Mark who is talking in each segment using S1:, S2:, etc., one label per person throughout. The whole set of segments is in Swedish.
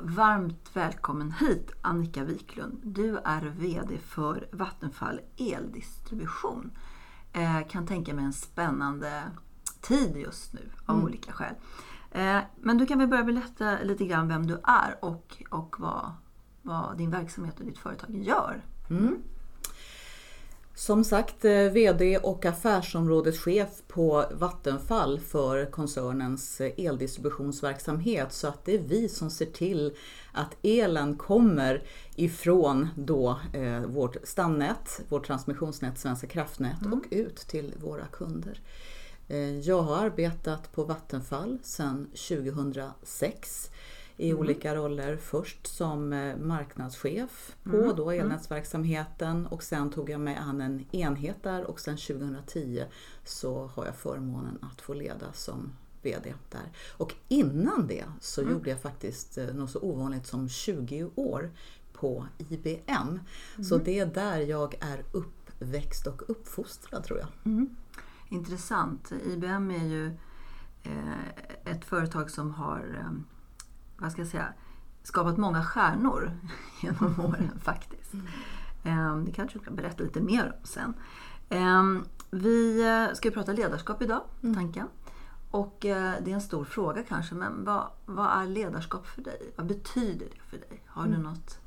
S1: Varmt välkommen hit Annika Wiklund. Du är VD för Vattenfall Eldistribution. Eh, kan tänka mig en spännande tid just nu av mm. olika skäl. Eh, men du kan väl börja berätta lite grann vem du är och, och vad, vad din verksamhet och ditt företag gör. Mm.
S2: Som sagt eh, VD och affärsområdeschef på Vattenfall för koncernens eh, eldistributionsverksamhet. Så att det är vi som ser till att elen kommer ifrån då eh, vårt stamnät, vårt transmissionsnät Svenska kraftnät mm. och ut till våra kunder. Eh, jag har arbetat på Vattenfall sedan 2006 i mm. olika roller. Först som eh, marknadschef på mm. då mm. elnätsverksamheten och sen tog jag mig an en enhet där och sen 2010 så har jag förmånen att få leda som VD där. Och innan det så mm. gjorde jag faktiskt eh, något så ovanligt som 20 år på IBM. Så mm. det är där jag är uppväxt och uppfostrad tror jag.
S1: Mm. Intressant. IBM är ju eh, ett företag som har vad ska jag säga, skapat många stjärnor genom åren faktiskt. Mm. Det kanske du kan berätta lite mer om sen. Ehm, vi eh, ska prata ledarskap idag, mm. tanken. Och eh, det är en stor fråga kanske, men vad, vad är ledarskap för dig? Vad betyder det för dig? Har du mm. något,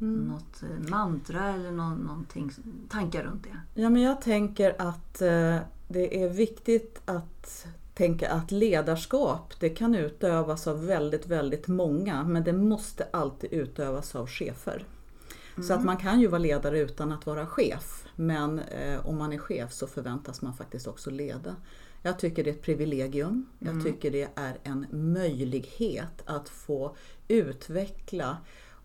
S1: mm. något eh, mantra eller någon, någonting, tankar runt det?
S2: Ja, men jag tänker att det är viktigt att tänka att ledarskap det kan utövas av väldigt, väldigt många men det måste alltid utövas av chefer. Mm. Så att mm. man kan ju vara ledare utan att vara chef men eh, om man är chef så förväntas man faktiskt också leda. Jag tycker det är ett privilegium. Mm. Jag tycker det är en möjlighet att få utveckla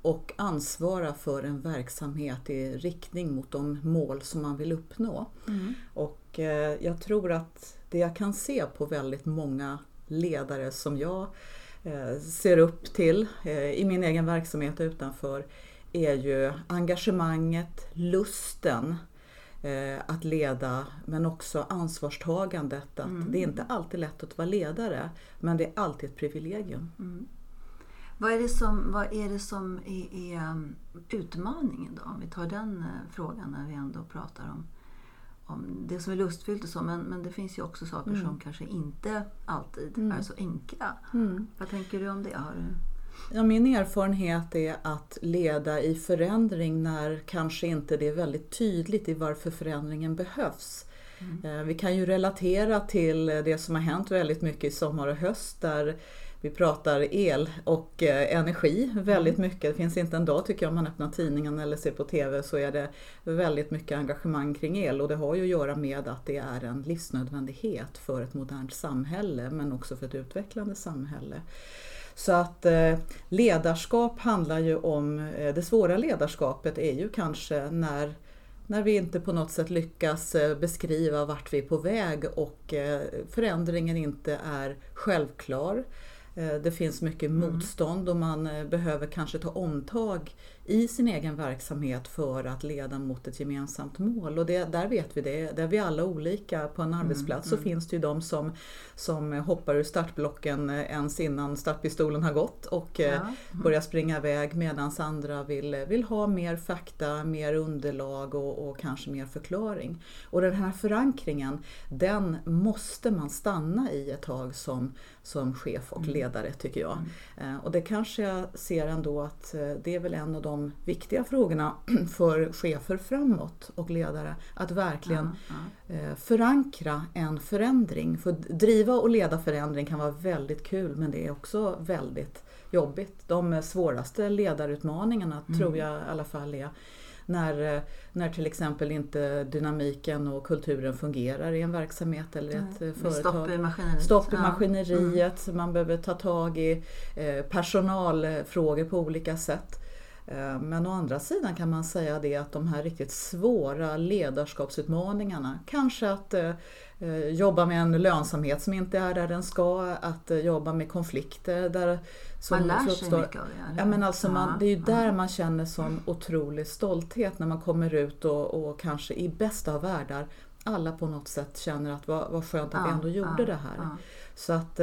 S2: och ansvara för en verksamhet i riktning mot de mål som man vill uppnå. Mm. Och eh, jag tror att det jag kan se på väldigt många ledare som jag eh, ser upp till eh, i min egen verksamhet utanför är ju engagemanget, lusten eh, att leda men också ansvarstagandet. Att mm. Det är inte alltid lätt att vara ledare men det är alltid ett privilegium. Mm.
S1: Vad är det som, vad är, det som är, är um, utmaningen då? Om vi tar den frågan när vi ändå pratar om om det som är lustfyllt och så, men, men det finns ju också saker mm. som kanske inte alltid mm. är så enkla. Mm. Vad tänker du om det? Har du...
S2: Ja, min erfarenhet är att leda i förändring när kanske inte det är väldigt tydligt i varför förändringen behövs. Mm. Eh, vi kan ju relatera till det som har hänt väldigt mycket i sommar och höst där vi pratar el och eh, energi väldigt mm. mycket. Det finns inte en dag tycker jag om man öppnar tidningen eller ser på TV så är det väldigt mycket engagemang kring el och det har ju att göra med att det är en livsnödvändighet för ett modernt samhälle men också för ett utvecklande samhälle. Så att eh, ledarskap handlar ju om, eh, det svåra ledarskapet är ju kanske när när vi inte på något sätt lyckas beskriva vart vi är på väg och förändringen inte är självklar. Eh, det finns mycket mm. motstånd och man eh, behöver kanske ta omtag i sin egen verksamhet för att leda mot ett gemensamt mål. Och det, där vet vi det, där vi alla olika på en mm, arbetsplats mm, så finns det ju de som, som hoppar ur startblocken eh, ens innan startpistolen har gått och ja. mm. börjar springa iväg medan andra vill, vill ha mer fakta, mer underlag och, och kanske mer förklaring. Och den här förankringen, den måste man stanna i ett tag som, som chef och mm. ledare tycker jag. Mm. Och det kanske jag ser ändå att det är väl en av de viktiga frågorna för chefer framåt och ledare. Att verkligen
S1: Ja, ja.
S2: eh, förankra en förändring. För driva och leda förändring kan vara väldigt kul men det är också väldigt jobbigt. De svåraste ledarutmaningarna
S1: Mm.
S2: tror jag i alla fall är när, eh, när till exempel inte dynamiken och kulturen fungerar i en verksamhet eller ett eh,
S1: Med
S2: företag.
S1: Stopp i maskineriet.
S2: Stopp i
S1: Ja. Mm.
S2: maskineriet, man behöver ta tag i eh, personalfrågor på olika sätt. Eh, Men å andra sidan kan man säga det att de här riktigt svåra ledarskapsutmaningarna, kanske att eh, eh, jobba med en lönsamhet som inte är där den ska, att jobba med konflikter där som
S1: Man lär sig
S2: uppstår.
S1: mycket av det.
S2: Ja, men alltså man, det är ju där man känner sån otrolig stolthet när man kommer ut och, och kanske i bästa av världar alla på något sätt känner att vad, vad skönt att vi ändå gjorde det här. Så att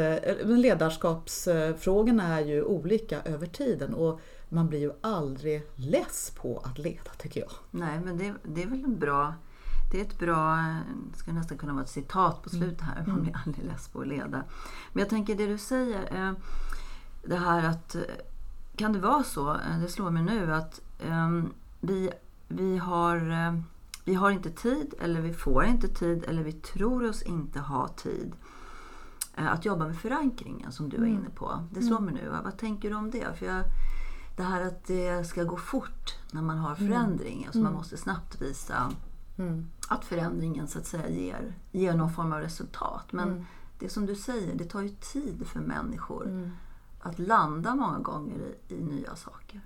S2: men ledarskapsfrågorna är ju olika över tiden och man blir ju aldrig less på att leda tycker jag.
S1: Nej, men det, det är väl en bra... Det är ett bra... Det ska nästan kunna vara ett citat på slutet här. Man blir aldrig less på att leda. Men jag tänker det du säger. Eh, det här att... eh, Kan det vara så, eh, det slår mig nu, att vi, vi, har, vi har inte tid eller vi får inte tid eller vi tror oss inte ha tid att jobba med förankringen som du är inne på. Det slår mig nu. Vad tänker du om det? För jag, det här att det ska gå fort när man har förändring. Alltså man måste snabbt visa
S2: Mm.
S1: att förändringen så att säga ger, ger någon form av resultat. Men det som du säger, det tar ju tid för människor att landa många gånger i, i nya saker.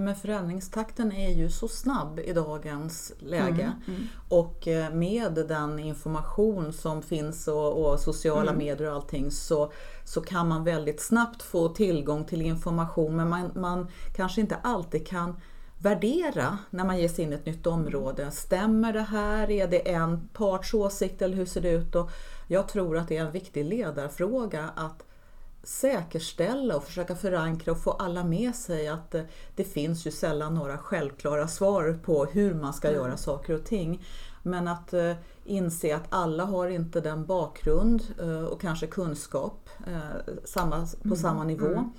S2: Men förändringstakten är ju så snabb i dagens läge.
S1: Mm,
S2: Och eh, med den information som finns och, och sociala medier och allting så, så kan man väldigt snabbt få tillgång till information men man, man kanske inte alltid kan värdera när man ger sig in i ett nytt område. Stämmer det här? Är det en parts åsikt eller hur ser det ut? Och jag tror att det är en viktig ledarfråga att säkerställa och försöka förankra och få alla med sig att eh, det finns ju sällan några självklara svar på hur man ska göra saker och ting. Men att eh, inse att alla har inte den bakgrund eh, och kanske kunskap samma, på samma nivå.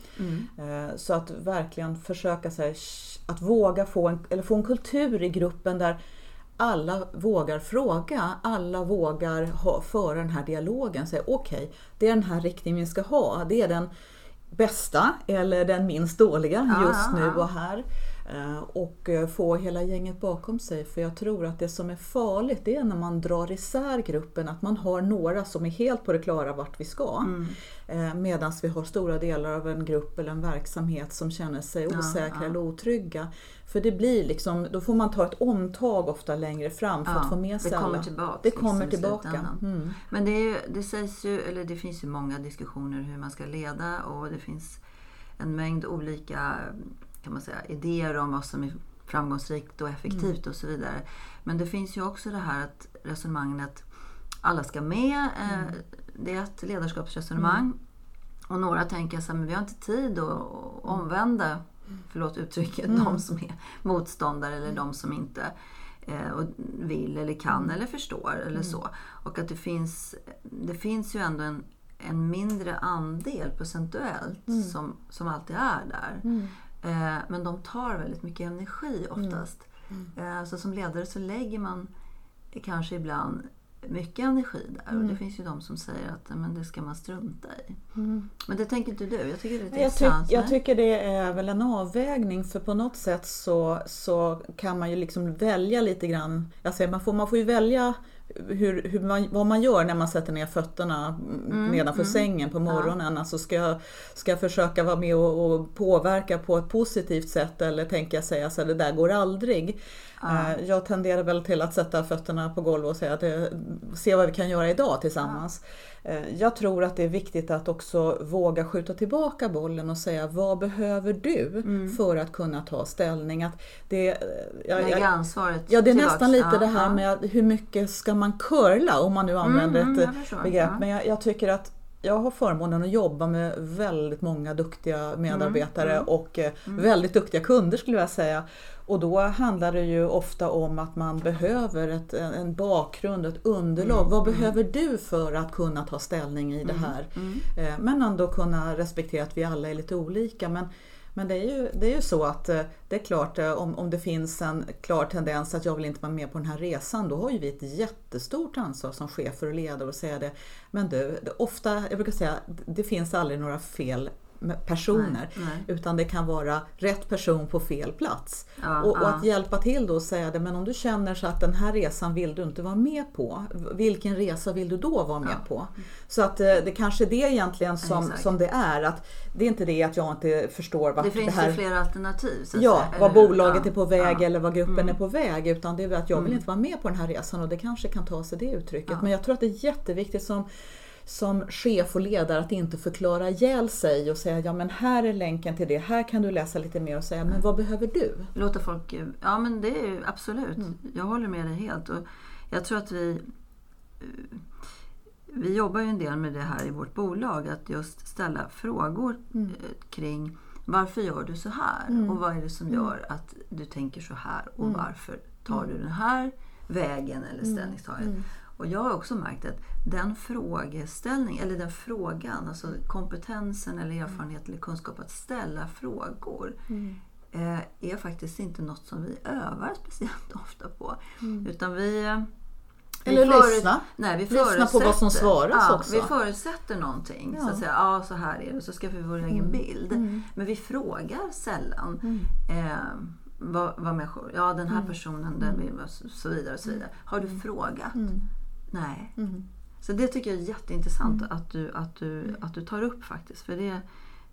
S2: Eh, så att verkligen försöka här, att våga få en, eller få en kultur i gruppen där alla vågar fråga, alla vågar ha, föra den här dialogen. Säga okej, det är den här riktningen vi ska ha. Det är den bästa eller den minst dåliga just nu och här. Eh, Och eh, få hela gänget bakom sig. För jag tror att det som är farligt det är när man drar isär gruppen. Att man har några som är helt på det klara vart vi ska.
S1: Mm.
S2: Medan vi har stora delar av en grupp eller en verksamhet som känner sig osäkra
S1: ja.
S2: eller otrygga. För det blir liksom, då får man ta ett omtag ofta längre fram för
S1: Ja,
S2: att få med
S1: det
S2: sig
S1: kommer
S2: alla.
S1: tillbaka,
S2: Det
S1: liksom,
S2: kommer
S1: i
S2: tillbaka. Mm.
S1: Men det, ju, det sägs ju, eller det finns ju många diskussioner hur man ska leda och det finns en mängd olika kan man säga, idéer om vad som är framgångsrikt och effektivt och så vidare. Men det finns ju också det här att resonemangen att alla ska med. Eh, Det är ett ledarskapsresonemang. Och några tänker så här, men vi har inte tid att omvända, förlåt uttrycket, de som är motståndare eller de som inte eh, och vill eller kan eller förstår eller så. Och att det finns, det finns ju ändå en, en mindre andel procentuellt som, som alltid är där. Eh, men de tar väldigt mycket energi oftast. Eh, så som ledare så lägger man kanske ibland mycket energi där. Och det finns ju de som säger att men det ska man strunta i. Men det tänker inte du? Jag tycker det är lite
S2: Jag, tyck, jag tycker det är väl en avvägning för på något sätt så, så kan man ju liksom välja lite grann. Jag säger, man, får, man får ju välja hur, hur man, vad man gör när man sätter ner fötterna
S1: Mm,
S2: nedanför sängen på morgonen. Alltså ska, jag, ska jag försöka vara med och, och påverka på ett positivt sätt eller tänker jag säga så här, det där går aldrig. Eh, Jag tenderar väl till att sätta fötterna på golvet och säga att det, se vad vi kan göra idag tillsammans. Eh, Jag tror att det är viktigt att också våga skjuta tillbaka bollen och säga vad behöver du för att kunna ta ställning? Att det, eh, jag,
S1: Lägga
S2: jag,
S1: ansvaret
S2: Ja, det är
S1: tillbaks.
S2: nästan lite
S1: Ja,
S2: det här
S1: ja.
S2: med hur mycket ska man curla om man nu använder
S1: mm,
S2: ett
S1: jag
S2: eh,
S1: förstår.
S2: begrepp.
S1: Ja.
S2: Men jag, jag tycker att jag har förmånen att jobba med väldigt många duktiga medarbetare
S1: Mm,
S2: och eh, väldigt duktiga kunder skulle jag säga. Och då handlar det ju ofta om att man behöver ett, en bakgrund, ett underlag.
S1: Mm,
S2: Vad behöver du för att kunna ta ställning i det här?
S1: mm.
S2: Eh, Men ändå kunna respektera att vi alla är lite olika. Men Men det är ju, det är ju så att eh, det är klart eh, om, om det finns en klar tendens att jag vill inte vara med på den här resan då har ju vi ett jättestort ansvar som chefer och ledare att säga det. Men du, ofta, jag brukar säga, det finns aldrig några fel personer.
S1: Nej, nej.
S2: Utan det kan vara rätt person på fel plats.
S1: Ja,
S2: och, och
S1: ja.
S2: att hjälpa till då och säga det, men om du känner så att den här resan vill du inte vara med på. Vilken resa vill du då vara med på? Så att eh, det kanske är det egentligen som, som det är. Att det är inte det att jag inte förstår vart
S1: Det
S2: det,
S1: finns
S2: här...
S1: ju flera alternativ. Så att
S2: Ja,
S1: hur?
S2: bolaget
S1: Ja,
S2: är på väg
S1: ja.
S2: eller var gruppen
S1: Mm.
S2: är på väg. Utan det är att jag vill inte vara med på den här resan och det kanske kan ta sig det uttrycket. Men jag tror att det är jätteviktigt som, som chef och ledare att inte förklara ihjäl sig och säga ja men här är länken till det, här kan du läsa lite mer och säga men vad behöver du?
S1: Låta folk... Ja men det är ju absolut.
S2: Mm.
S1: Jag håller med dig helt. Och jag tror att vi... eh, Vi jobbar ju en del med det här i vårt bolag. Att just ställa frågor
S2: Mm.
S1: eh, kring varför gör du så här? Och vad är det som gör att du tänker så här? Och
S2: Mm.
S1: varför tar du den här vägen eller ställningstagandet?
S2: Mm.
S1: Och jag har också märkt att den frågeställning, eller den frågan, alltså kompetensen eller erfarenhet eller kunskap att ställa frågor
S2: Mm.
S1: eh, är faktiskt inte något som vi övar speciellt ofta på. Utan vi... eh, vi
S2: Mm. Eller
S1: före-
S2: lyssna.
S1: Nej, vi
S2: Lyssna på vad som svaras
S1: ja,
S2: också.
S1: Vi förutsätter någonting. Så
S2: Ja.
S1: att säga, ja så här är det. Så skaffar vi vår egen bild.
S2: Mm.
S1: Men vi frågar sällan eh, vad, vad människor... Ja, den här
S2: Mm.
S1: personen, den vill så så vidare och så vidare. Har du frågat? Nej.
S2: Mm.
S1: Så det tycker jag är jätteintressant att, du, att, du, att du tar upp faktiskt. För det,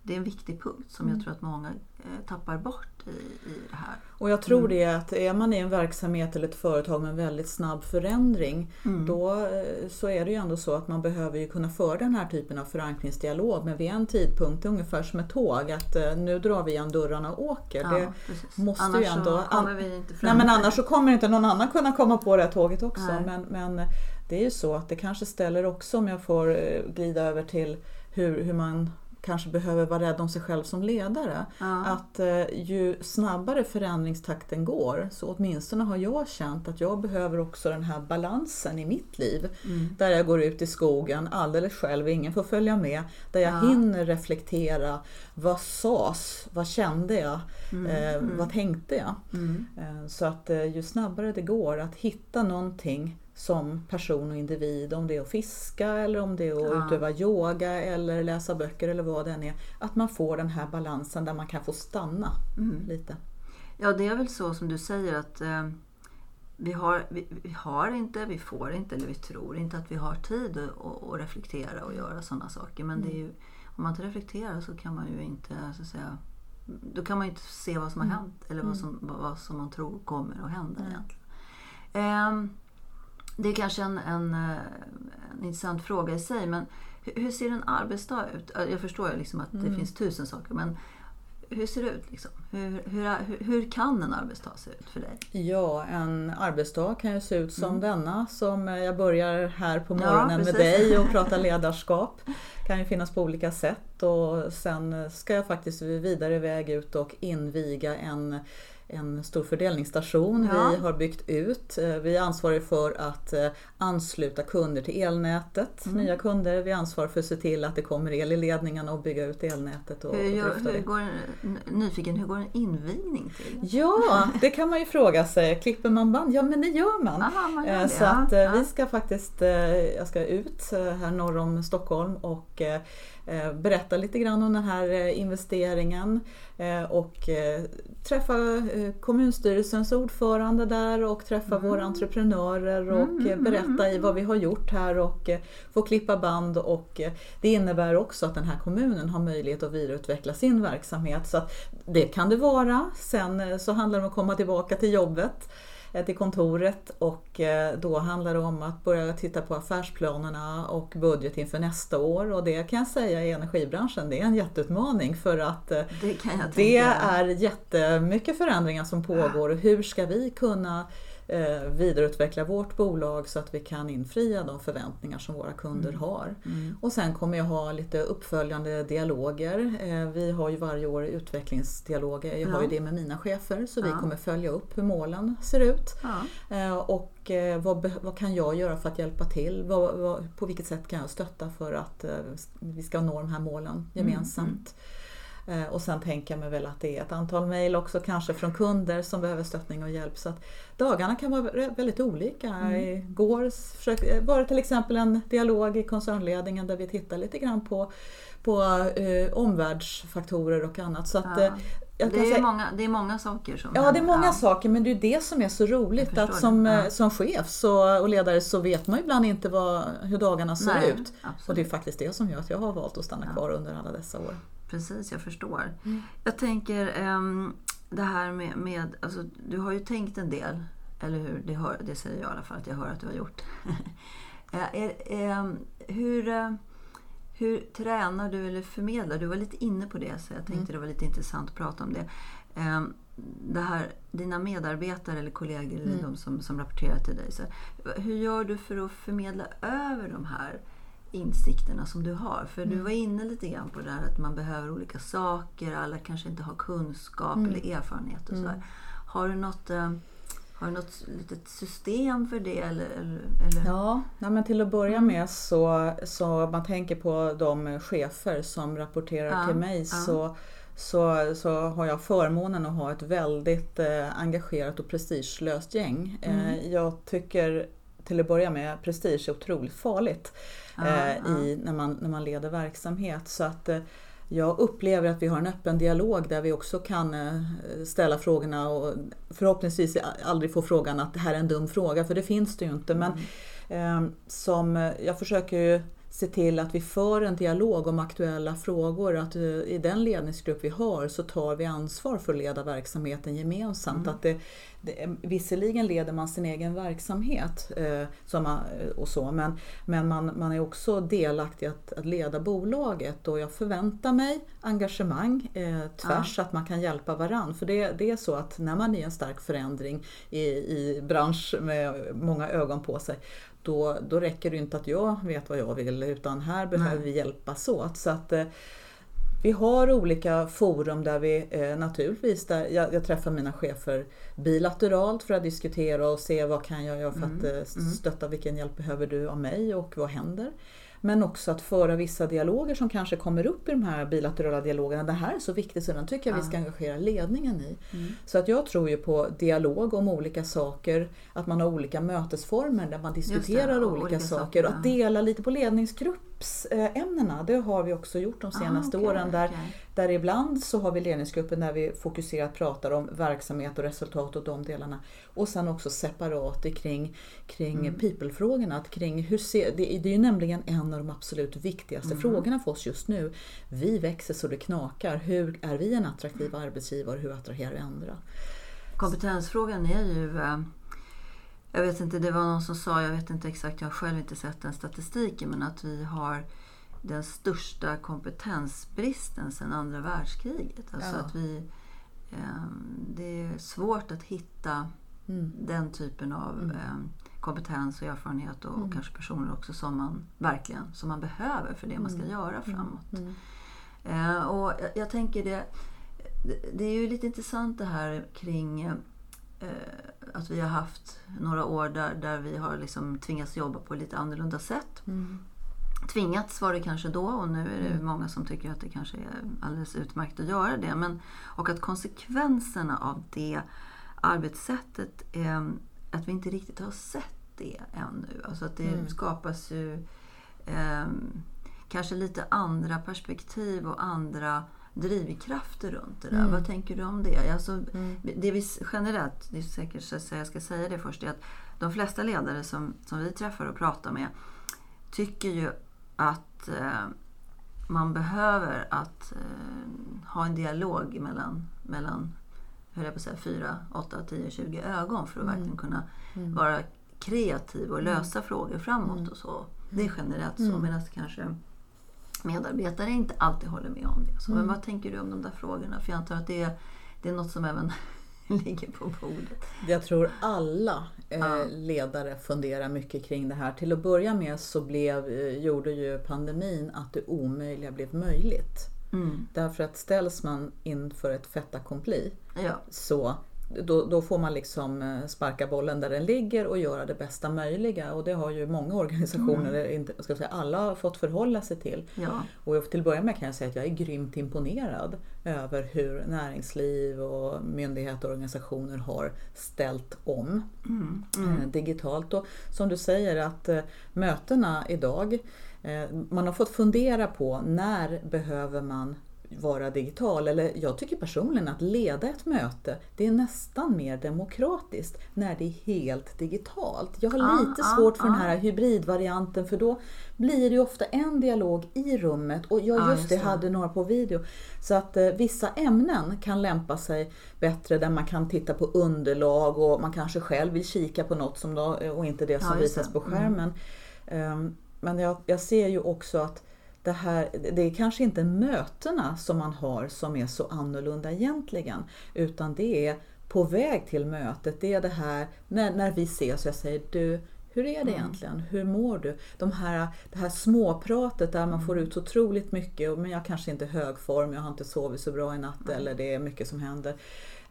S1: det är en viktig punkt som
S2: Mm.
S1: jag tror att många eh, tappar bort i, i det här.
S2: Och jag tror det att är man i en verksamhet eller ett företag med väldigt snabb förändring då eh, så är det ju ändå så att man behöver ju kunna föra den här typen av förankringsdialog men vid en tidpunkt, ungefär som ett tåg, att eh, nu drar vi igen dörrarna och åker.
S1: Ja,
S2: det
S1: precis.
S2: måste
S1: Annars
S2: ju ändå...
S1: så kommer vi inte fram.
S2: Nej men annars så kommer inte någon annan kunna komma på det här tåget också.
S1: Nej.
S2: Men, men det är ju så att det kanske ställer också, om jag får eh, glida över till hur, hur man kanske behöver vara rädd om sig själv som ledare.
S1: Ja.
S2: Att eh, ju snabbare förändringstakten går, så åtminstone har jag känt att jag behöver också den här balansen i mitt liv.
S1: Mm.
S2: Där jag går ut i skogen alldeles själv, ingen får följa med. Där jag
S1: Ja.
S2: hinner reflektera. Vad sades? Vad kände jag? Eh, Vad tänkte jag?
S1: Mm.
S2: Eh, Så att eh, ju snabbare det går att hitta någonting som person och individ, om det är att fiska eller om det är att
S1: Ja.
S2: utöva yoga eller läsa böcker eller vad det än är. Att man får den här balansen där man kan få stanna
S1: Mm.
S2: lite.
S1: Ja, det är väl så som du säger att eh, vi, har, vi, vi har inte, vi får inte eller vi tror inte att vi har tid att, att, reflektera och göra sådana saker. Men det är ju, om man inte reflekterar så kan man ju inte så att säga, då kan man ju inte se vad som har hänt eller vad som, vad, som man tror kommer att hända egentligen. Ehm, det är kanske en, en, eh, en intressant fråga i sig men hur, hur ser en arbetsdag ut? Jag förstår ju liksom att det finns tusen saker men hur ser det ut? Liksom? Hur, hur, hur, kan en arbetsdag se ut för dig?
S2: Ja, en arbetsdag kan ju se ut som denna som eh, jag börjar här på
S1: Mm. Ja,
S2: morgonen med dig och prata ledarskap. kan ju finnas på olika sätt och sen ska jag faktiskt vidare iväg ut och inviga en en stor fördelningsstation
S1: Ja.
S2: vi har byggt ut. Eh, Vi är ansvariga för att eh, ansluta kunder till elnätet,
S1: Mm.
S2: nya kunder. Vi är ansvariga för att se till att det kommer el i ledningarna och bygga ut elnätet och,
S1: Hur, gör, hur går, en- nyfiken, hur går en invigning till?
S2: Ja, det kan man ju fråga sig. Klipper man band? Ja, men det gör man.
S1: Aha, man gör
S2: Eh,
S1: det,
S2: Så att
S1: Ja.
S2: vi ska faktiskt, jag ska ut här norr om Stockholm och berätta lite grann om den här eh, investeringen eh, och eh, träffa eh, kommunstyrelsens ordförande där och träffa
S1: Mm.
S2: våra entreprenörer och eh, berätta i vad vi har gjort här och eh, få klippa band och eh, det innebär också att den här kommunen har möjlighet att vidareutveckla sin verksamhet. Så det kan det vara. Sen eh, så handlar det om att komma tillbaka till jobbet eh, till kontoret och eh, då handlar det om att börja titta på affärsplanerna och budget inför nästa år. Och det kan jag säga i energibranschen, det är en jätteutmaning för att eh,
S1: Det
S2: det är jättemycket förändringar som pågår. Och hur ska vi kunna eh, vidareutveckla vårt bolag så att vi kan infria de förväntningar som våra kunder
S1: Mm.
S2: har. Och sen kommer jag ha lite uppföljande dialoger. Eh, vi har ju varje år utvecklingsdialoger. Jag har ju
S1: Ja.
S2: det med mina chefer så vi
S1: Ja.
S2: kommer följa upp hur målen ser ut.
S1: Ja.
S2: Eh, Och eh, vad, vad kan jag göra för att hjälpa till? Vad, vad, på vilket sätt kan jag stötta för att eh, vi ska nå de här målen gemensamt? Eh, och sen tänker jag mig väl att det är ett antal mejl också kanske från kunder som behöver stöttning och hjälp. Så att dagarna kan vara väldigt olika. Mm. Igår var det till exempel en dialog i koncernledningen där vi tittar lite grann på, på eh, omvärldsfaktorer och annat. Så att,
S1: ja. Eh, det, är säga, många, det är många saker som
S2: Ja, det är många ja. saker men det är det som är så roligt att som, ja. Eh, som chef så, och ledare så vet man ibland inte vad, hur dagarna ser Nej, ut. Absolut. Och det är faktiskt det som gör att jag har valt att stanna kvar under alla dessa år.
S1: Precis, jag förstår. Mm. Jag tänker um, det här med, med alltså, du har ju tänkt en del, eller hur? Det, hör, det säger jag i alla fall att jag hör att du har gjort. är, är, hur, eh, hur tränar du eller förmedlar? Du var lite inne på det så jag tänkte mm. det var lite intressant att prata om det. Um, det här, dina medarbetare eller kollegor, mm. eller de som, som rapporterar till dig. Så, hur gör du för att förmedla över de här insikterna som du har. För mm. du var inne lite grann på det här att man behöver olika saker, alla kanske inte har kunskap mm. eller erfarenhet och mm. så. Har du något eh, har du något litet system för det? Eller, eller?
S2: Ja, nej, men till att börja mm. med så, så man tänker på de chefer som rapporterar ja, till mig ja. så, så, så har jag förmånen att ha ett väldigt eh, engagerat och prestigelöst gäng. Mm. Eh, jag tycker till att börja med prestige är otroligt farligt eh, i, när, man, när man leder verksamhet. Så att eh, jag upplever att vi har en öppen dialog där vi också kan eh, ställa frågorna och förhoppningsvis aldrig få frågan att det här är en dum fråga, för det finns det ju inte. Men mm. eh, som jag försöker ju se till att vi för en dialog om aktuella frågor. Att eh, i den ledningsgrupp vi har så tar vi ansvar för att leda verksamheten gemensamt. Mm. Att det, det, visserligen leder man sin egen verksamhet eh, som man, och så, men, men man, man är också delaktig att, att leda bolaget och jag förväntar mig engagemang eh, tvärs, ja. att man kan hjälpa varann. För det, det är så att när man är i en stark förändring i, i bransch med många ögon på sig då, då räcker det inte att jag vet vad jag vill utan här behöver Nej. vi hjälpas åt. Så att, eh, vi har olika forum där vi eh, naturligtvis, där jag, jag, träffar mina chefer bilateralt för att diskutera och se vad kan jag göra för mm. att eh, mm. stötta, vilken hjälp behöver du av mig och vad händer? Men också att föra vissa dialoger som kanske kommer upp i de här bilaterala dialogerna. Det här är så viktigt så den tycker jag ja. vi ska engagera ledningen i. Mm. Så att jag tror ju på dialog om olika saker, att man har olika mötesformer där man diskuterar det, olika, olika, saker. Och att dela lite på ledningsgruppsämnena, det har vi också gjort de ah, senaste ah, okay, åren. Där, okay. där ibland så har vi ledningsgrupper när vi fokuserat pratar om verksamhet och resultat och de delarna. Och sen också separat kring, kring mm. people-frågorna. Kring hur ser, det, det är ju nämligen en av de absolut viktigaste mm. frågorna för oss just nu. Vi växer så det knakar. Hur är vi en attraktiv arbetsgivare? Hur attraherar vi andra?
S1: Kompetensfrågan är ju eh, jag vet inte, det var någon som sa, jag vet inte exakt, jag har själv inte sett den statistiken, men att vi har den största kompetensbristen sedan andra världskriget. Alltså ja. att vi, ehm, det är svårt att hitta mm. den typen av mm. Ehm, kompetens och erfarenhet och, mm. kanske personer också som man verkligen som man behöver för det man ska mm. göra mm. framåt. Mm. Eh, och jag, jag, tänker det, det är ju lite intressant det här kring eh, att vi har haft några år där, där vi har liksom tvingats jobba på lite annorlunda sätt. Mm. Tvingats var det kanske då och nu är det mm. många som tycker att det kanske är alldeles utmärkt att göra det. Men, och att konsekvenserna av det arbetssättet är att vi inte riktigt har sett det ännu. Alltså att det mm. skapas ju eh, kanske lite andra perspektiv och andra drivkrafter runt det där. Mm. Vad tänker du om det? Alltså, mm. det vi generellt, det är säkert så jag ska säga det först, är att de flesta ledare som, som vi träffar och pratar med tycker ju att eh, man behöver att eh, ha en dialog mellan, mellan hur jag på säga, 4, 8, 10, 20 ögon för att mm. verkligen kunna mm. vara kreativ och lösa mm. frågor framåt mm. och så. Det är generellt så. Medan kanske medarbetare inte alltid håller med om det. Så, mm. Men vad tänker du om de där frågorna? För jag antar att det är, det är något som även ligger på bordet.
S2: Jag tror alla eh, ledare funderar mycket kring det här. Till att börja med så blev, eh, gjorde ju pandemin att det omöjliga blev möjligt. Mm. Därför att ställs man inför ett fait accompli ja. så då, då, får man liksom eh, sparka bollen där den ligger och göra det bästa möjliga och det har ju många organisationer, mm. inte, ska säga, alla fått förhålla sig till.
S1: Ja.
S2: Och till att börja med kan jag säga att jag är grymt imponerad över hur näringsliv och myndigheter och organisationer har ställt om
S1: mm.
S2: Mm. digitalt. Och som du säger att mötena idag, man har fått fundera på när behöver man vara digital. Eller jag tycker personligen att leda ett möte, det är nästan mer demokratiskt när det är helt digitalt. Jag har ah, lite ah, svårt för ah. den här hybridvarianten för då blir det ofta en dialog i rummet och jag just, just det, hade några på video. Så att eh, vissa ämnen kan lämpa sig bättre där man kan titta på underlag och man kanske själv vill kika på något som då, och inte det som visas på mm. skärmen. Mm. Um, men jag, jag ser ju också att det, här, det är kanske inte mötena som man har som är så annorlunda egentligen, utan det är på väg till mötet, det är det här när, när vi ses och jag säger du, hur är det mm. egentligen? Hur mår du? De här, det här småpratet där man får mm. ut så otroligt mycket, men jag kanske inte är hög form, jag har inte sovit så bra i natt mm. eller det är mycket som händer.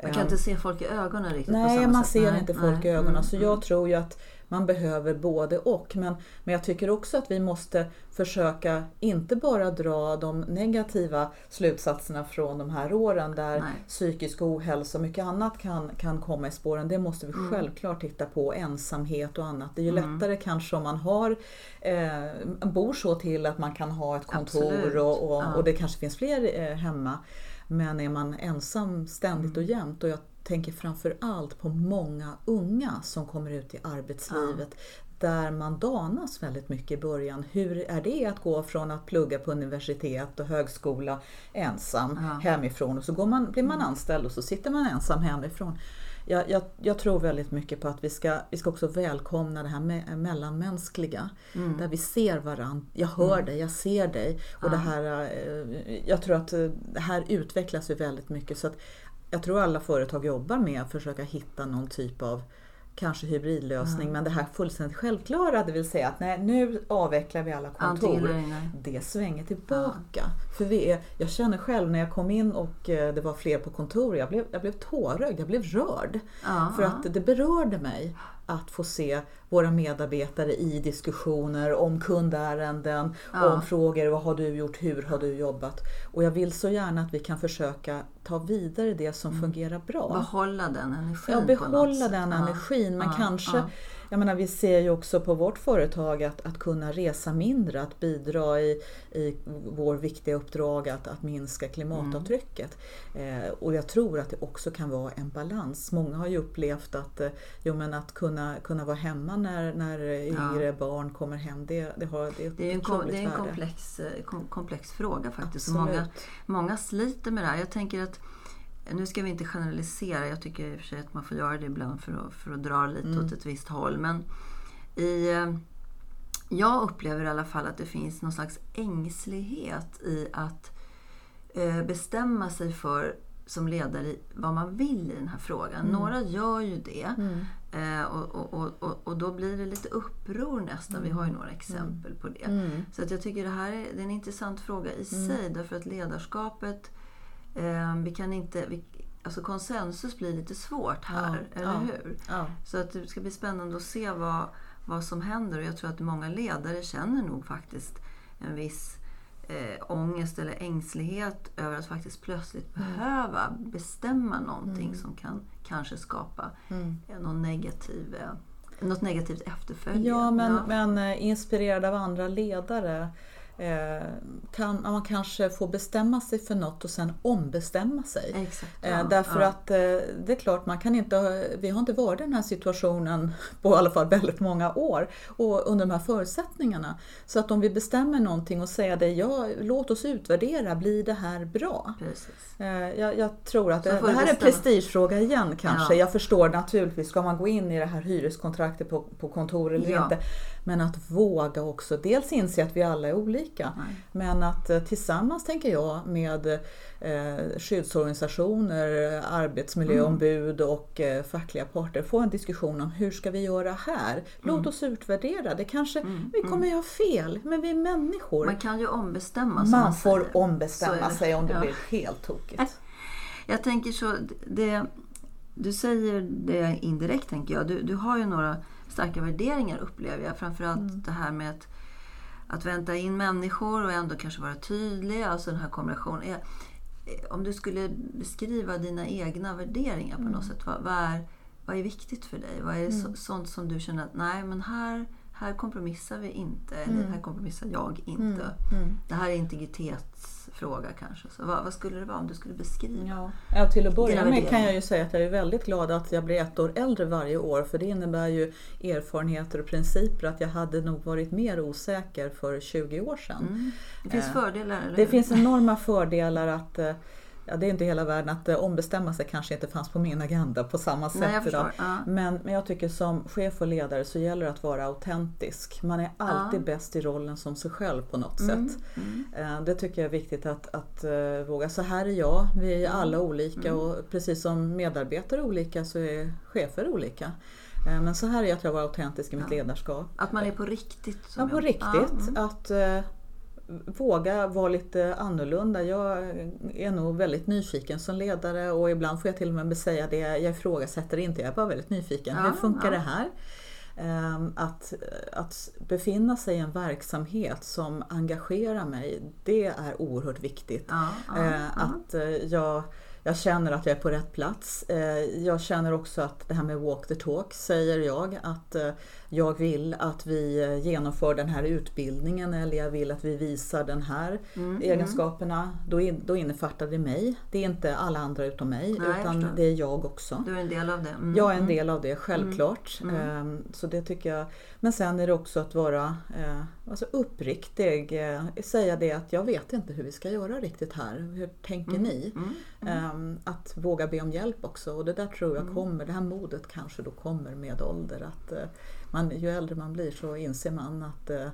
S1: Man kan inte se folk i ögonen riktigt
S2: Nej,
S1: på samma
S2: man
S1: sätt.
S2: ser Nej, inte folk i ögonen. Mm, så jag tror ju att man behöver både och. Men, men jag tycker också att vi måste försöka inte bara dra de negativa slutsatserna från de här åren där Nej. psykisk ohälsa och mycket annat kan, kan komma i spåren. Det måste vi mm. självklart titta på. Ensamhet och annat. Det är ju mm. lättare kanske om man har eh, bor så till att man kan ha ett kontor och, och, ja. och, det kanske finns fler eh, hemma. Men är man ensam ständigt och mm. jämt och jag tänker framför allt på många unga som kommer ut i arbetslivet ja. där man danas väldigt mycket i början. Hur är det att gå från att plugga på universitet och högskola ensam ja. hemifrån och så går man, blir man anställd och så sitter man ensam hemifrån. Jag, jag, jag, tror väldigt mycket på att vi ska, vi ska också välkomna det här me mellanmänskliga. Mm. Där vi ser varandra. Jag hör mm. dig, jag ser dig. Och ja. det här, eh, jag tror att eh, det här utvecklas ju väldigt mycket. Så att jag tror alla företag jobbar med att försöka hitta någon typ av kanske hybridlösning mm. men det här fullständigt självklara, det vill säga att nej, nu avvecklar vi alla kontor. Det svänger tillbaka. Ja. För vi är, jag känner själv när jag kom in och eh, det var fler på kontor, jag blev, jag blev tårögd, jag blev rörd.
S1: Ja.
S2: För att det berörde mig att få se våra medarbetare i diskussioner om kundärenden, ja. om frågor, vad har du gjort, hur har du jobbat? Och jag vill så gärna att vi kan försöka ta vidare det som mm. fungerar bra.
S1: Behålla den energin.
S2: Ja, behålla den energin, men kanske jag menar, vi ser ju också på vårt företag att, att kunna resa mindre, att bidra i, i vår viktiga uppdrag att, att minska klimatavtrycket. Mm. Eh, och jag tror att det också kan vara en balans. Många har ju upplevt att, eh, jo, men att kunna, kunna vara hemma när, när yngre ja. barn kommer hem, det, det, har, det är
S1: det är en, kom, det är en komplex, eh, kom, komplex fråga faktiskt. Många, många sliter med det här. Jag tänker att nu ska vi inte generalisera, jag tycker i och för sig att man får göra det ibland för att, för att dra lite mm. åt ett visst håll. Men i, eh, jag upplever i alla fall att det finns någon slags ängslighet i att eh, bestämma sig för som ledare vad man vill i den här frågan. Mm. Några gör ju det. Mm. Eh, och, och, och, och, då blir det lite uppror nästan. Mm. Vi har ju några exempel på det.
S2: Mm.
S1: Så att jag tycker det här är, det är en intressant fråga i mm. sig. Därför att ledarskapet vi kan inte, vi, alltså konsensus blir lite svårt här, ja, eller
S2: ja,
S1: hur?
S2: Ja.
S1: Så att det ska bli spännande att se vad, vad som händer. Och jag tror att många ledare känner nog faktiskt en viss eh, ångest eller ängslighet över att faktiskt plötsligt mm. behöva bestämma någonting mm. som kan kanske skapa mm. någon negativ, eh, något negativt efterfölje.
S2: Ja, men, men eh, inspirerad av andra ledare kan man kanske få bestämma sig för något och sen ombestämma sig.
S1: Exakt,
S2: eh, ja, Därför ja. att eh, det är klart, man kan inte, vi har inte varit i den här situationen på i alla fall väldigt många år och under de här förutsättningarna. Så att om vi bestämmer någonting och säger det, ja, låt oss utvärdera, blir det här bra? Jag, jag tror att det, det här är en prestigefråga igen kanske. Ja. Jag förstår naturligtvis, ska man gå in i det här hyreskontraktet på, på kontor eller inte? Men att våga också dels inse att vi alla är olika. Nej. Men att eh, tillsammans, tänker jag, med eh, skyddsorganisationer, arbetsmiljöombud mm. och eh, fackliga parter få en diskussion om hur ska vi göra här? Låt mm. oss utvärdera. Det kanske, mm. Vi kommer mm. göra fel, men vi är människor.
S1: Man kan ju ombestämma
S2: Man, man får säger. ombestämma sig om det ja. blir helt tokigt.
S1: Jag tänker så, det, du säger det indirekt tänker jag. Du, du har ju några starka värderingar upplever jag. Framförallt mm. det här med att, att vänta in människor och ändå kanske vara tydlig. Alltså den här kombinationen. Om du skulle beskriva dina egna värderingar på mm. något sätt. Vad, vad, är, vad är viktigt för dig? Vad är mm. så, sånt som du känner att nej men här här kompromissar vi inte, eller mm. här kompromissar jag inte. Mm. Mm. Det här är integritetsfråga kanske. Så vad, vad, skulle det vara om du skulle beskriva?
S2: Ja. ja till att börja med kan jag ju säga att jag är väldigt glad att jag blir ett år äldre varje år för det innebär ju erfarenheter och principer att jag hade nog varit mer osäker för 20 år sedan.
S1: Mm. Det finns eh, fördelar? Eller?
S2: Det finns enorma fördelar att eh, ja, det är inte hela världen att eh, ombestämma sig kanske inte fanns på min agenda på samma sätt
S1: Nej,
S2: idag.
S1: Ja.
S2: Men, men jag tycker som chef och ledare så gäller det att vara autentisk. Man är alltid
S1: ja.
S2: bäst i rollen som sig själv på något
S1: mm.
S2: sätt.
S1: Mm.
S2: Eh, det tycker jag är viktigt att, att uh, våga. Så här är jag, vi är alla olika
S1: mm.
S2: och precis som medarbetare är olika så är chefer olika. Men så här är jag att jag var autentisk i mitt ledarskap.
S1: Att man är på riktigt?
S2: Ja, på riktigt. Mm. Att våga vara lite annorlunda. Jag är nog väldigt nyfiken som ledare och ibland får jag till och med säga det. Jag ifrågasätter inte, jag är bara väldigt nyfiken.
S1: Ja,
S2: Hur funkar
S1: ja.
S2: det här? Ehm, att, att befinna sig i en verksamhet som engagerar mig, det är oerhört viktigt.
S1: Ja,
S2: ehm, att eh, jag jag känner att jag är på rätt plats. Eh, jag känner också att det här med walk the talk säger jag att eh, jag vill att vi eh, genomför den här utbildningen eller jag vill att vi visar den här
S1: mm,
S2: egenskaperna. Då, in, då innefattar det mig. Det är inte alla andra utom mig
S1: Nej,
S2: utan det är jag också.
S1: Du är en del av det? Mm,
S2: jag är en
S1: mm.
S2: del av det, självklart.
S1: Mm, mm.
S2: Ehm, så det tycker jag. Men sen är det också att vara alltså uppriktig. Säga det att jag vet inte hur vi ska göra riktigt här. Hur tänker
S1: Mm,
S2: ni? Att våga be om hjälp också och det där tror jag
S1: Mm.
S2: kommer, det här modet kanske då kommer med ålder. Att eh, man, ju äldre man blir så inser man att eh,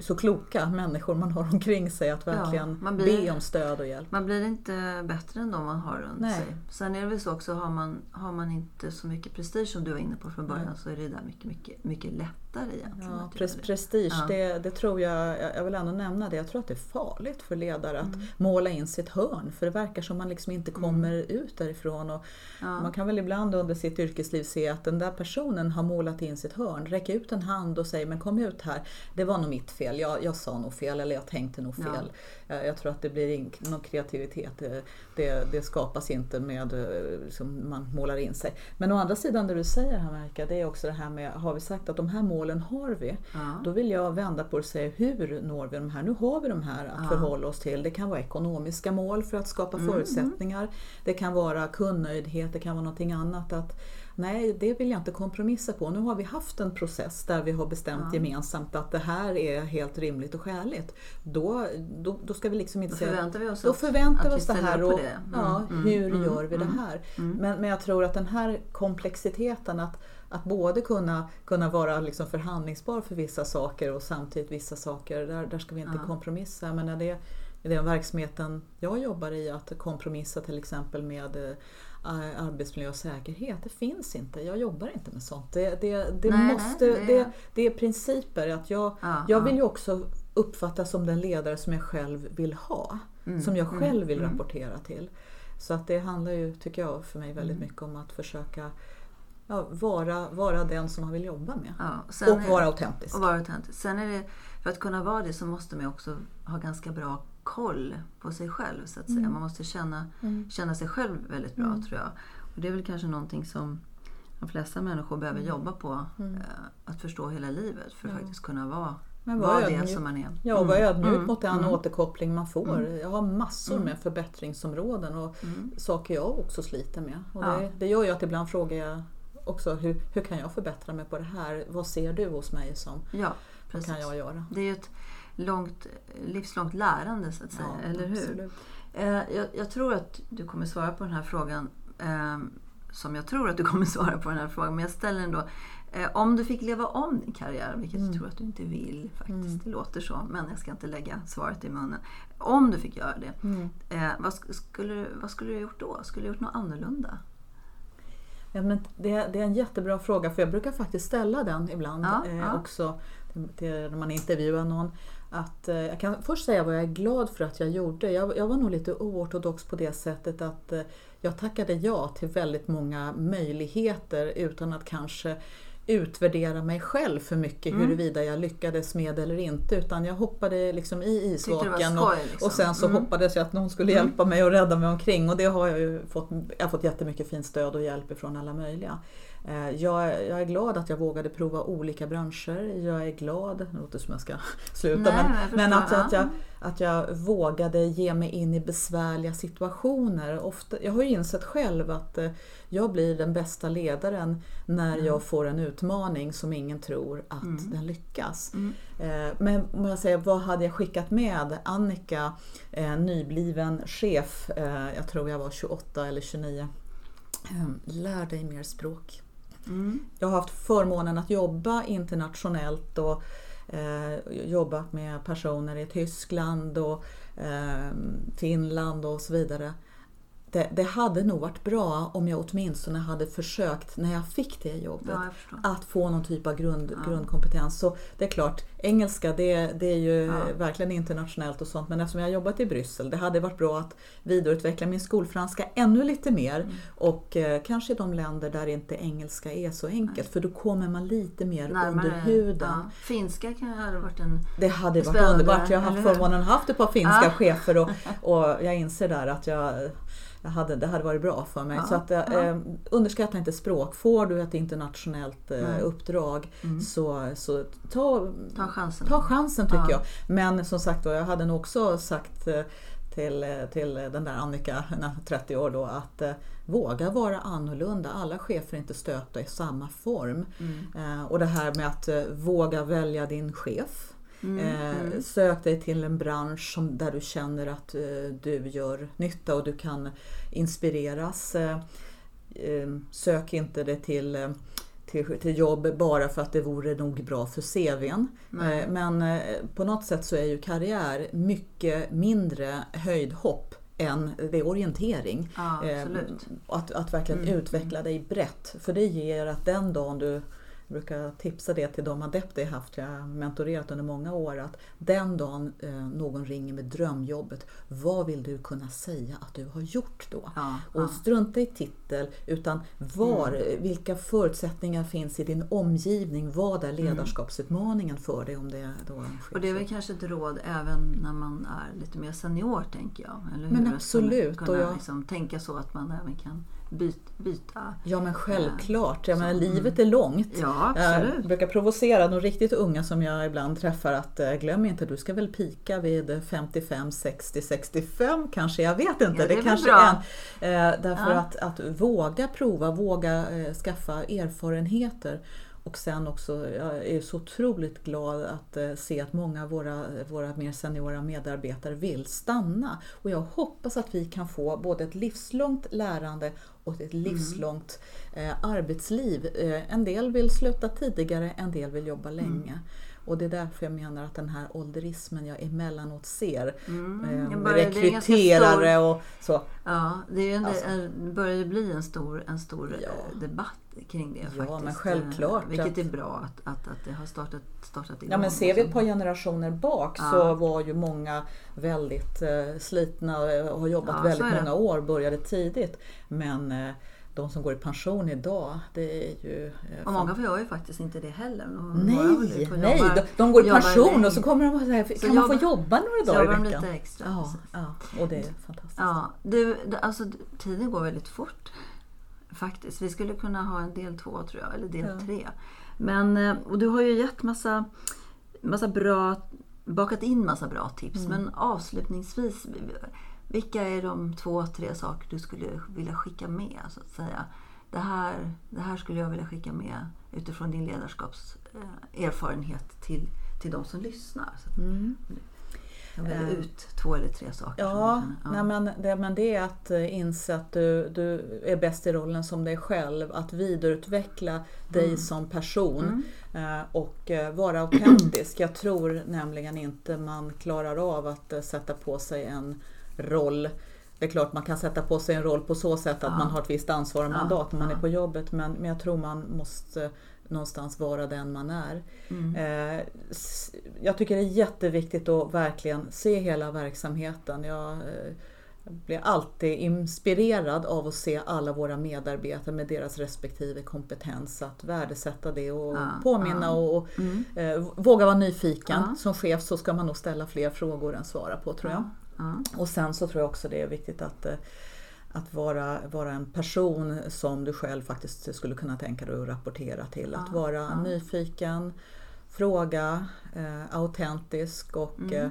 S2: så kloka människor man har omkring sig att verkligen
S1: man blir-
S2: be om stöd och hjälp.
S1: Man blir inte bättre än de man har runt
S2: Nej.
S1: sig. Sen är det väl så också, har man, har man inte så mycket prestige som du var inne på från början
S2: Nej.
S1: så är det där mycket, mycket, mycket lättare egentligen.
S2: Ja, pres- prestige,
S1: Ja.
S2: det, det tror jag, jag vill ändå nämna det, jag tror att det är farligt för ledare att
S1: Mm.
S2: måla in sitt hörn för det verkar som man liksom inte kommer ut därifrån. Och
S1: Ja.
S2: Man kan väl ibland under sitt yrkesliv se att den där personen har målat in sitt hörn, räcka ut en hand och säga men kom ut här, det var nog mitt fel, jag, jag sa nog fel eller jag tänkte nog
S1: Ja.
S2: fel. Jag, jag tror att det blir in, någon kreativitet, det, det, det skapas inte med eh, liksom man målar in sig. Men å andra sidan det du säger här Marika, det är också det här med, har vi sagt att de här målen har vi,
S1: Ja.
S2: då vill jag vända på det och säga hur når vi de här? Nu har vi de här att
S1: Ja.
S2: förhålla oss till. Det kan vara ekonomiska mål för att skapa
S1: Mm,
S2: förutsättningar. Det kan vara kundnöjdhet, det kan vara någonting annat. Att, nej, det vill jag inte kompromissa på. Nu har vi haft en process där vi har bestämt
S1: Ja.
S2: gemensamt att det här är helt rimligt och skäligt. Då, då, då ska vi liksom inte
S1: Då
S2: säga
S1: förväntar vi oss
S2: då
S1: att-
S2: förväntar
S1: att
S2: vi oss det här och
S1: det. Mm,
S2: ja,
S1: mm,
S2: hur
S1: mm,
S2: gör vi det
S1: mm,
S2: här?
S1: mm.
S2: Men, men jag tror att den här komplexiteten att, att både kunna, kunna vara liksom förhandlingsbar för vissa saker och samtidigt vissa saker, där, där ska vi inte
S1: Ja.
S2: kompromissa. Men när det i den verksamheten jag jobbar i, att kompromissa till exempel med eh, arbetsmiljö och säkerhet, det finns inte. Jag jobbar inte med sånt. Det, det, det,
S1: Nej,
S2: måste,
S1: nej,
S2: det...
S1: det-
S2: Det, är principer. Att jag,
S1: Ja,
S2: jag
S1: ja.
S2: vill ju också uppfattas som den ledare som jag själv vill ha.
S1: Mm,
S2: Som jag
S1: mm,
S2: själv vill
S1: mm.
S2: rapportera till. Så att det handlar ju, tycker jag, för mig väldigt
S1: Mm.
S2: mycket om att försöka ja, vara, vara den som man vill jobba med.
S1: Ja, och
S2: vara autentisk.
S1: Och vara autentisk. Sen är det, för att kunna vara det så måste man också ha ganska bra koll på sig själv. så att säga.
S2: Mm.
S1: Man måste känna,
S2: Mm.
S1: känna sig själv väldigt bra
S2: Mm.
S1: tror jag. Och det är väl kanske någonting som de flesta människor behöver jobba på. Eh, att förstå hela livet för att faktiskt kunna vara,
S2: Men var
S1: vara det som man är.
S2: Ja, och vara ödmjuk
S1: Mm.
S2: mot den
S1: Mm.
S2: återkoppling man får.
S1: Mm.
S2: Jag har massor med förbättringsområden och saker jag också sliter med. Och
S1: Ja.
S2: det, det gör ju att ibland frågar jag också hur, hur kan jag förbättra mig på det här? Vad ser du hos mig som
S1: Ja, precis.
S2: kan jag göra?
S1: Det är ett långt, livslångt lärande så att säga, eller hur?
S2: absolut.
S1: Eh, jag, jag tror att du kommer svara på den här frågan eh, som jag tror att du kommer svara på den här frågan, men jag ställer den då. Eh, om du fick leva om din karriär, vilket jag tror att du inte vill faktiskt,
S2: Mm.
S1: det låter så, men jag ska inte lägga svaret i munnen. Om du fick göra det,
S2: Mm.
S1: eh, vad, sk- skulle, vad skulle du ha gjort då? Skulle du gjort något annorlunda?
S2: Ja, men det, det är en jättebra fråga för jag brukar faktiskt ställa den ibland
S1: Ja, ja.
S2: också till, till, när man intervjuar någon. Att, eh, jag kan först säga vad jag är glad för att jag gjorde. Jag, jag var nog lite oortodox på det sättet att eh, jag tackade ja till väldigt många möjligheter utan att kanske utvärdera mig själv för mycket
S1: Mm.
S2: huruvida jag lyckades med eller inte utan jag hoppade liksom i isvaken och,
S1: skoj, liksom.
S2: och sen så
S1: Mm.
S2: hoppades jag att någon skulle hjälpa mig och rädda mig omkring och det har jag ju fått. Jag har fått jättemycket fint stöd och hjälp ifrån alla möjliga. Eh, Jag, är- jag är glad att jag vågade prova olika branscher. Jag är glad, det låter som jag ska sluta,
S1: Nej,
S2: men,
S1: men jag
S2: men att, att,
S1: ja.
S2: jag, att jag vågade ge mig in i besvärliga situationer. Ofta, jag har ju insett själv att eh, jag blir den bästa ledaren när
S1: Mm.
S2: jag får en utmaning som ingen tror att
S1: Mm.
S2: den lyckas.
S1: Mm.
S2: Eh, Men om jag säger, vad hade jag skickat med Annika, nybliven chef, jag tror jag var 28 eller 29. Eh, Lär dig mer språk.
S1: Mm.
S2: Jag har haft förmånen att jobba internationellt och eh, jobbat med personer i Tyskland och eh, Finland och så vidare. Det, det hade nog varit bra om jag åtminstone hade försökt när jag fick det jobbet
S1: Ja,
S2: att få någon typ av grund,
S1: Ja.
S2: grundkompetens. Så det är klart, engelska det, det är ju
S1: Ja.
S2: verkligen internationellt och sånt men eftersom jag har jobbat i Bryssel, det hade varit bra att vidareutveckla min skolfranska ännu lite mer
S1: Mm.
S2: och eh, kanske i de länder där inte engelska är så enkelt för då kommer man lite mer under huden.
S1: Finska kan ha varit en...
S2: Det hade varit underbart. Jag har haft förmånen att ha haft ett par finska chefer och, och jag inser där att jag, jag hade, det hade varit bra för mig.
S1: Ja,
S2: Så att, eh,
S1: ja.
S2: eh, underskatta inte språk. Får du ett internationellt eh, uppdrag
S1: Mm.
S2: så, så ta,
S1: Ta chansen.
S2: ta chansen tycker
S1: Ja.
S2: jag. Men som sagt då, jag hade nog också sagt eh, till, eh, till den där Annika, när- 30 år då, att eh, våga vara annorlunda. Alla chefer är inte stöpta i samma form.
S1: Mm.
S2: Och det här med att våga välja din chef.
S1: Mm.
S2: Eh,
S1: Mm.
S2: Sök dig till en bransch som, där du känner att eh, du gör nytta och du kan inspireras. Eh, eh, sök inte dig till, till, till jobb bara för att det vore nog bra för CVn.
S1: Nej.
S2: Men på något sätt så är ju karriär mycket mindre höjdhopp än det är orientering.
S1: Ja,
S2: Eh,
S1: absolut.
S2: Att, att verkligen
S1: Mm.
S2: utveckla dig brett. För det ger att den dagen du brukar tipsa det till de adepter jag haft, jag har mentorerat under många år, att den dagen eh, någon ringer med drömjobbet, vad vill du kunna säga att du har gjort då?
S1: Ja,
S2: Och
S1: ja.
S2: strunta i titel, utan var,
S1: Mm.
S2: vilka förutsättningar finns i din omgivning? Vad är ledarskapsutmaningen för dig om det då
S1: Mm. Och det är väl kanske ett råd även när man är lite mer senior tänker jag. Eller hur?
S2: Men
S1: Att
S2: absolut,
S1: Kunna,
S2: och jag-
S1: liksom, tänka så att man även kan byta.
S2: Ja men självklart, jag menar,
S1: mm.
S2: livet är långt.
S1: Ja,
S2: Jag brukar provocera de riktigt unga som jag ibland träffar att eh, glöm inte, du ska väl pika vid 55, 60, 65 kanske, jag vet inte.
S1: Ja, det
S2: det kanske är eh, därför
S1: Ja.
S2: att, att våga prova, våga eh, skaffa erfarenheter. Och sen också, jag är så otroligt glad att eh, se att många av våra, våra mer seniora medarbetare vill stanna. Och jag hoppas att vi kan få både ett livslångt lärande och ett livslångt eh, arbetsliv. Eh, en del vill sluta tidigare, en del vill jobba länge. Och det är därför jag menar att den här ålderismen jag emellanåt ser,
S1: Mm,
S2: eh,
S1: börjar-
S2: rekryterare och så.
S1: Ja, det en,
S2: Alltså.
S1: en, börjar ju bli en stor, en stor
S2: Ja.
S1: eh, debatt kring det
S2: Ja,
S1: faktiskt.
S2: men självklart
S1: Eh, Vilket
S2: att-
S1: är bra att, att, att det har startat, startat igång.
S2: Ja men ser vi ett par generationer bak
S1: Ja.
S2: så var ju många väldigt eh, slitna och har jobbat
S1: Ja,
S2: väldigt många år, började tidigt. Men eh, de som går i pension idag, det är ju... eh,
S1: Och många gör ju faktiskt inte det heller.
S2: Nej, nej.
S1: jobbar-
S2: De, de går i pension och så kommer de och säger, kan man
S1: jobbar-
S2: få jobba några
S1: Så
S2: dagar i veckan?
S1: lite extra.
S2: Ja, ja, och det är fantastiskt.
S1: Ja, du, alltså, tiden går väldigt fort. Faktiskt. Vi skulle kunna ha en del två tror jag, eller del
S2: Ja.
S1: tre. Men, eh, och du har ju gett massa, massa bra, bakat in massa bra tips.
S2: Mm.
S1: Men avslutningsvis, vilka är de två, tre saker du skulle vilja skicka med? Så att säga? Det, här, det här skulle jag vilja skicka med utifrån din ledarskapserfarenhet till, till de som lyssnar. Så
S2: Mm.
S1: jag väljer
S2: Eh.
S1: ut två eller tre saker.
S2: Ja,
S1: känner-
S2: Nej, men, det, men det är att eh, inse att du, du är bäst i rollen som dig själv. Att vidareutveckla dig som person eh, och eh, vara autentisk. Jag tror nämligen inte man klarar av att eh, sätta på sig en roll det är klart man kan sätta på sig en roll på så sätt att
S1: Ja.
S2: man har ett visst ansvar och mandat
S1: Ja,
S2: när man är på jobbet men, men jag tror man måste någonstans vara den man är.
S1: Mm.
S2: Eh, jag tycker det är jätteviktigt att verkligen se hela verksamheten. Jag eh, blir alltid inspirerad av att se alla våra medarbetare med deras respektive kompetens. Att värdesätta det och
S1: Ja,
S2: påminna
S1: ja.
S2: och, och
S1: Mm.
S2: eh, våga vara nyfiken.
S1: Ja.
S2: Som chef så ska man nog ställa fler frågor än svara på tror jag. Och sen så tror jag också det är viktigt att, eh, att vara, vara en person som du själv faktiskt skulle kunna tänka dig att rapportera till. Att vara nyfiken, fråga, eh, autentisk och,
S1: Mm.
S2: eh,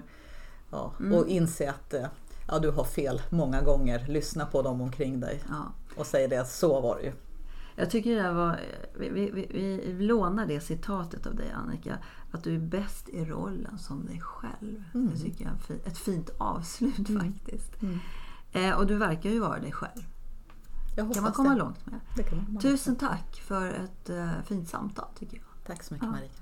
S2: ja,
S1: Mm.
S2: och inse att eh, ja, du har fel många gånger. Lyssna på dem omkring dig
S1: Ja.
S2: och säg det så var det ju.
S1: Jag tycker det var, vi, vi, vi, lånar det citatet av dig Annika, att du är bäst i rollen som dig själv.
S2: Mm.
S1: Det tycker jag är ett fint avslut
S2: Mm.
S1: faktiskt.
S2: Mm.
S1: Eh, och du verkar ju vara dig själv.
S2: Jag
S1: kan man
S2: hoppas
S1: komma
S2: det.
S1: långt med. Tusen tack för ett eh, fint samtal tycker jag.
S2: Tack så mycket
S1: Ja.
S2: Marika.